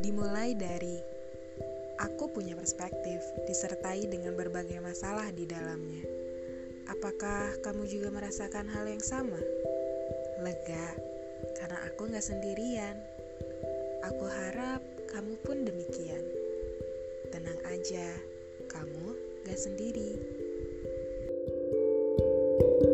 Dimulai dari aku punya perspektif disertai dengan berbagai masalah di dalamnya. Apakah kamu juga merasakan hal yang sama? Lega, karena aku nggak sendirian. Aku harap kamu pun demikian. Tenang aja, kamu gak sendiri. thank you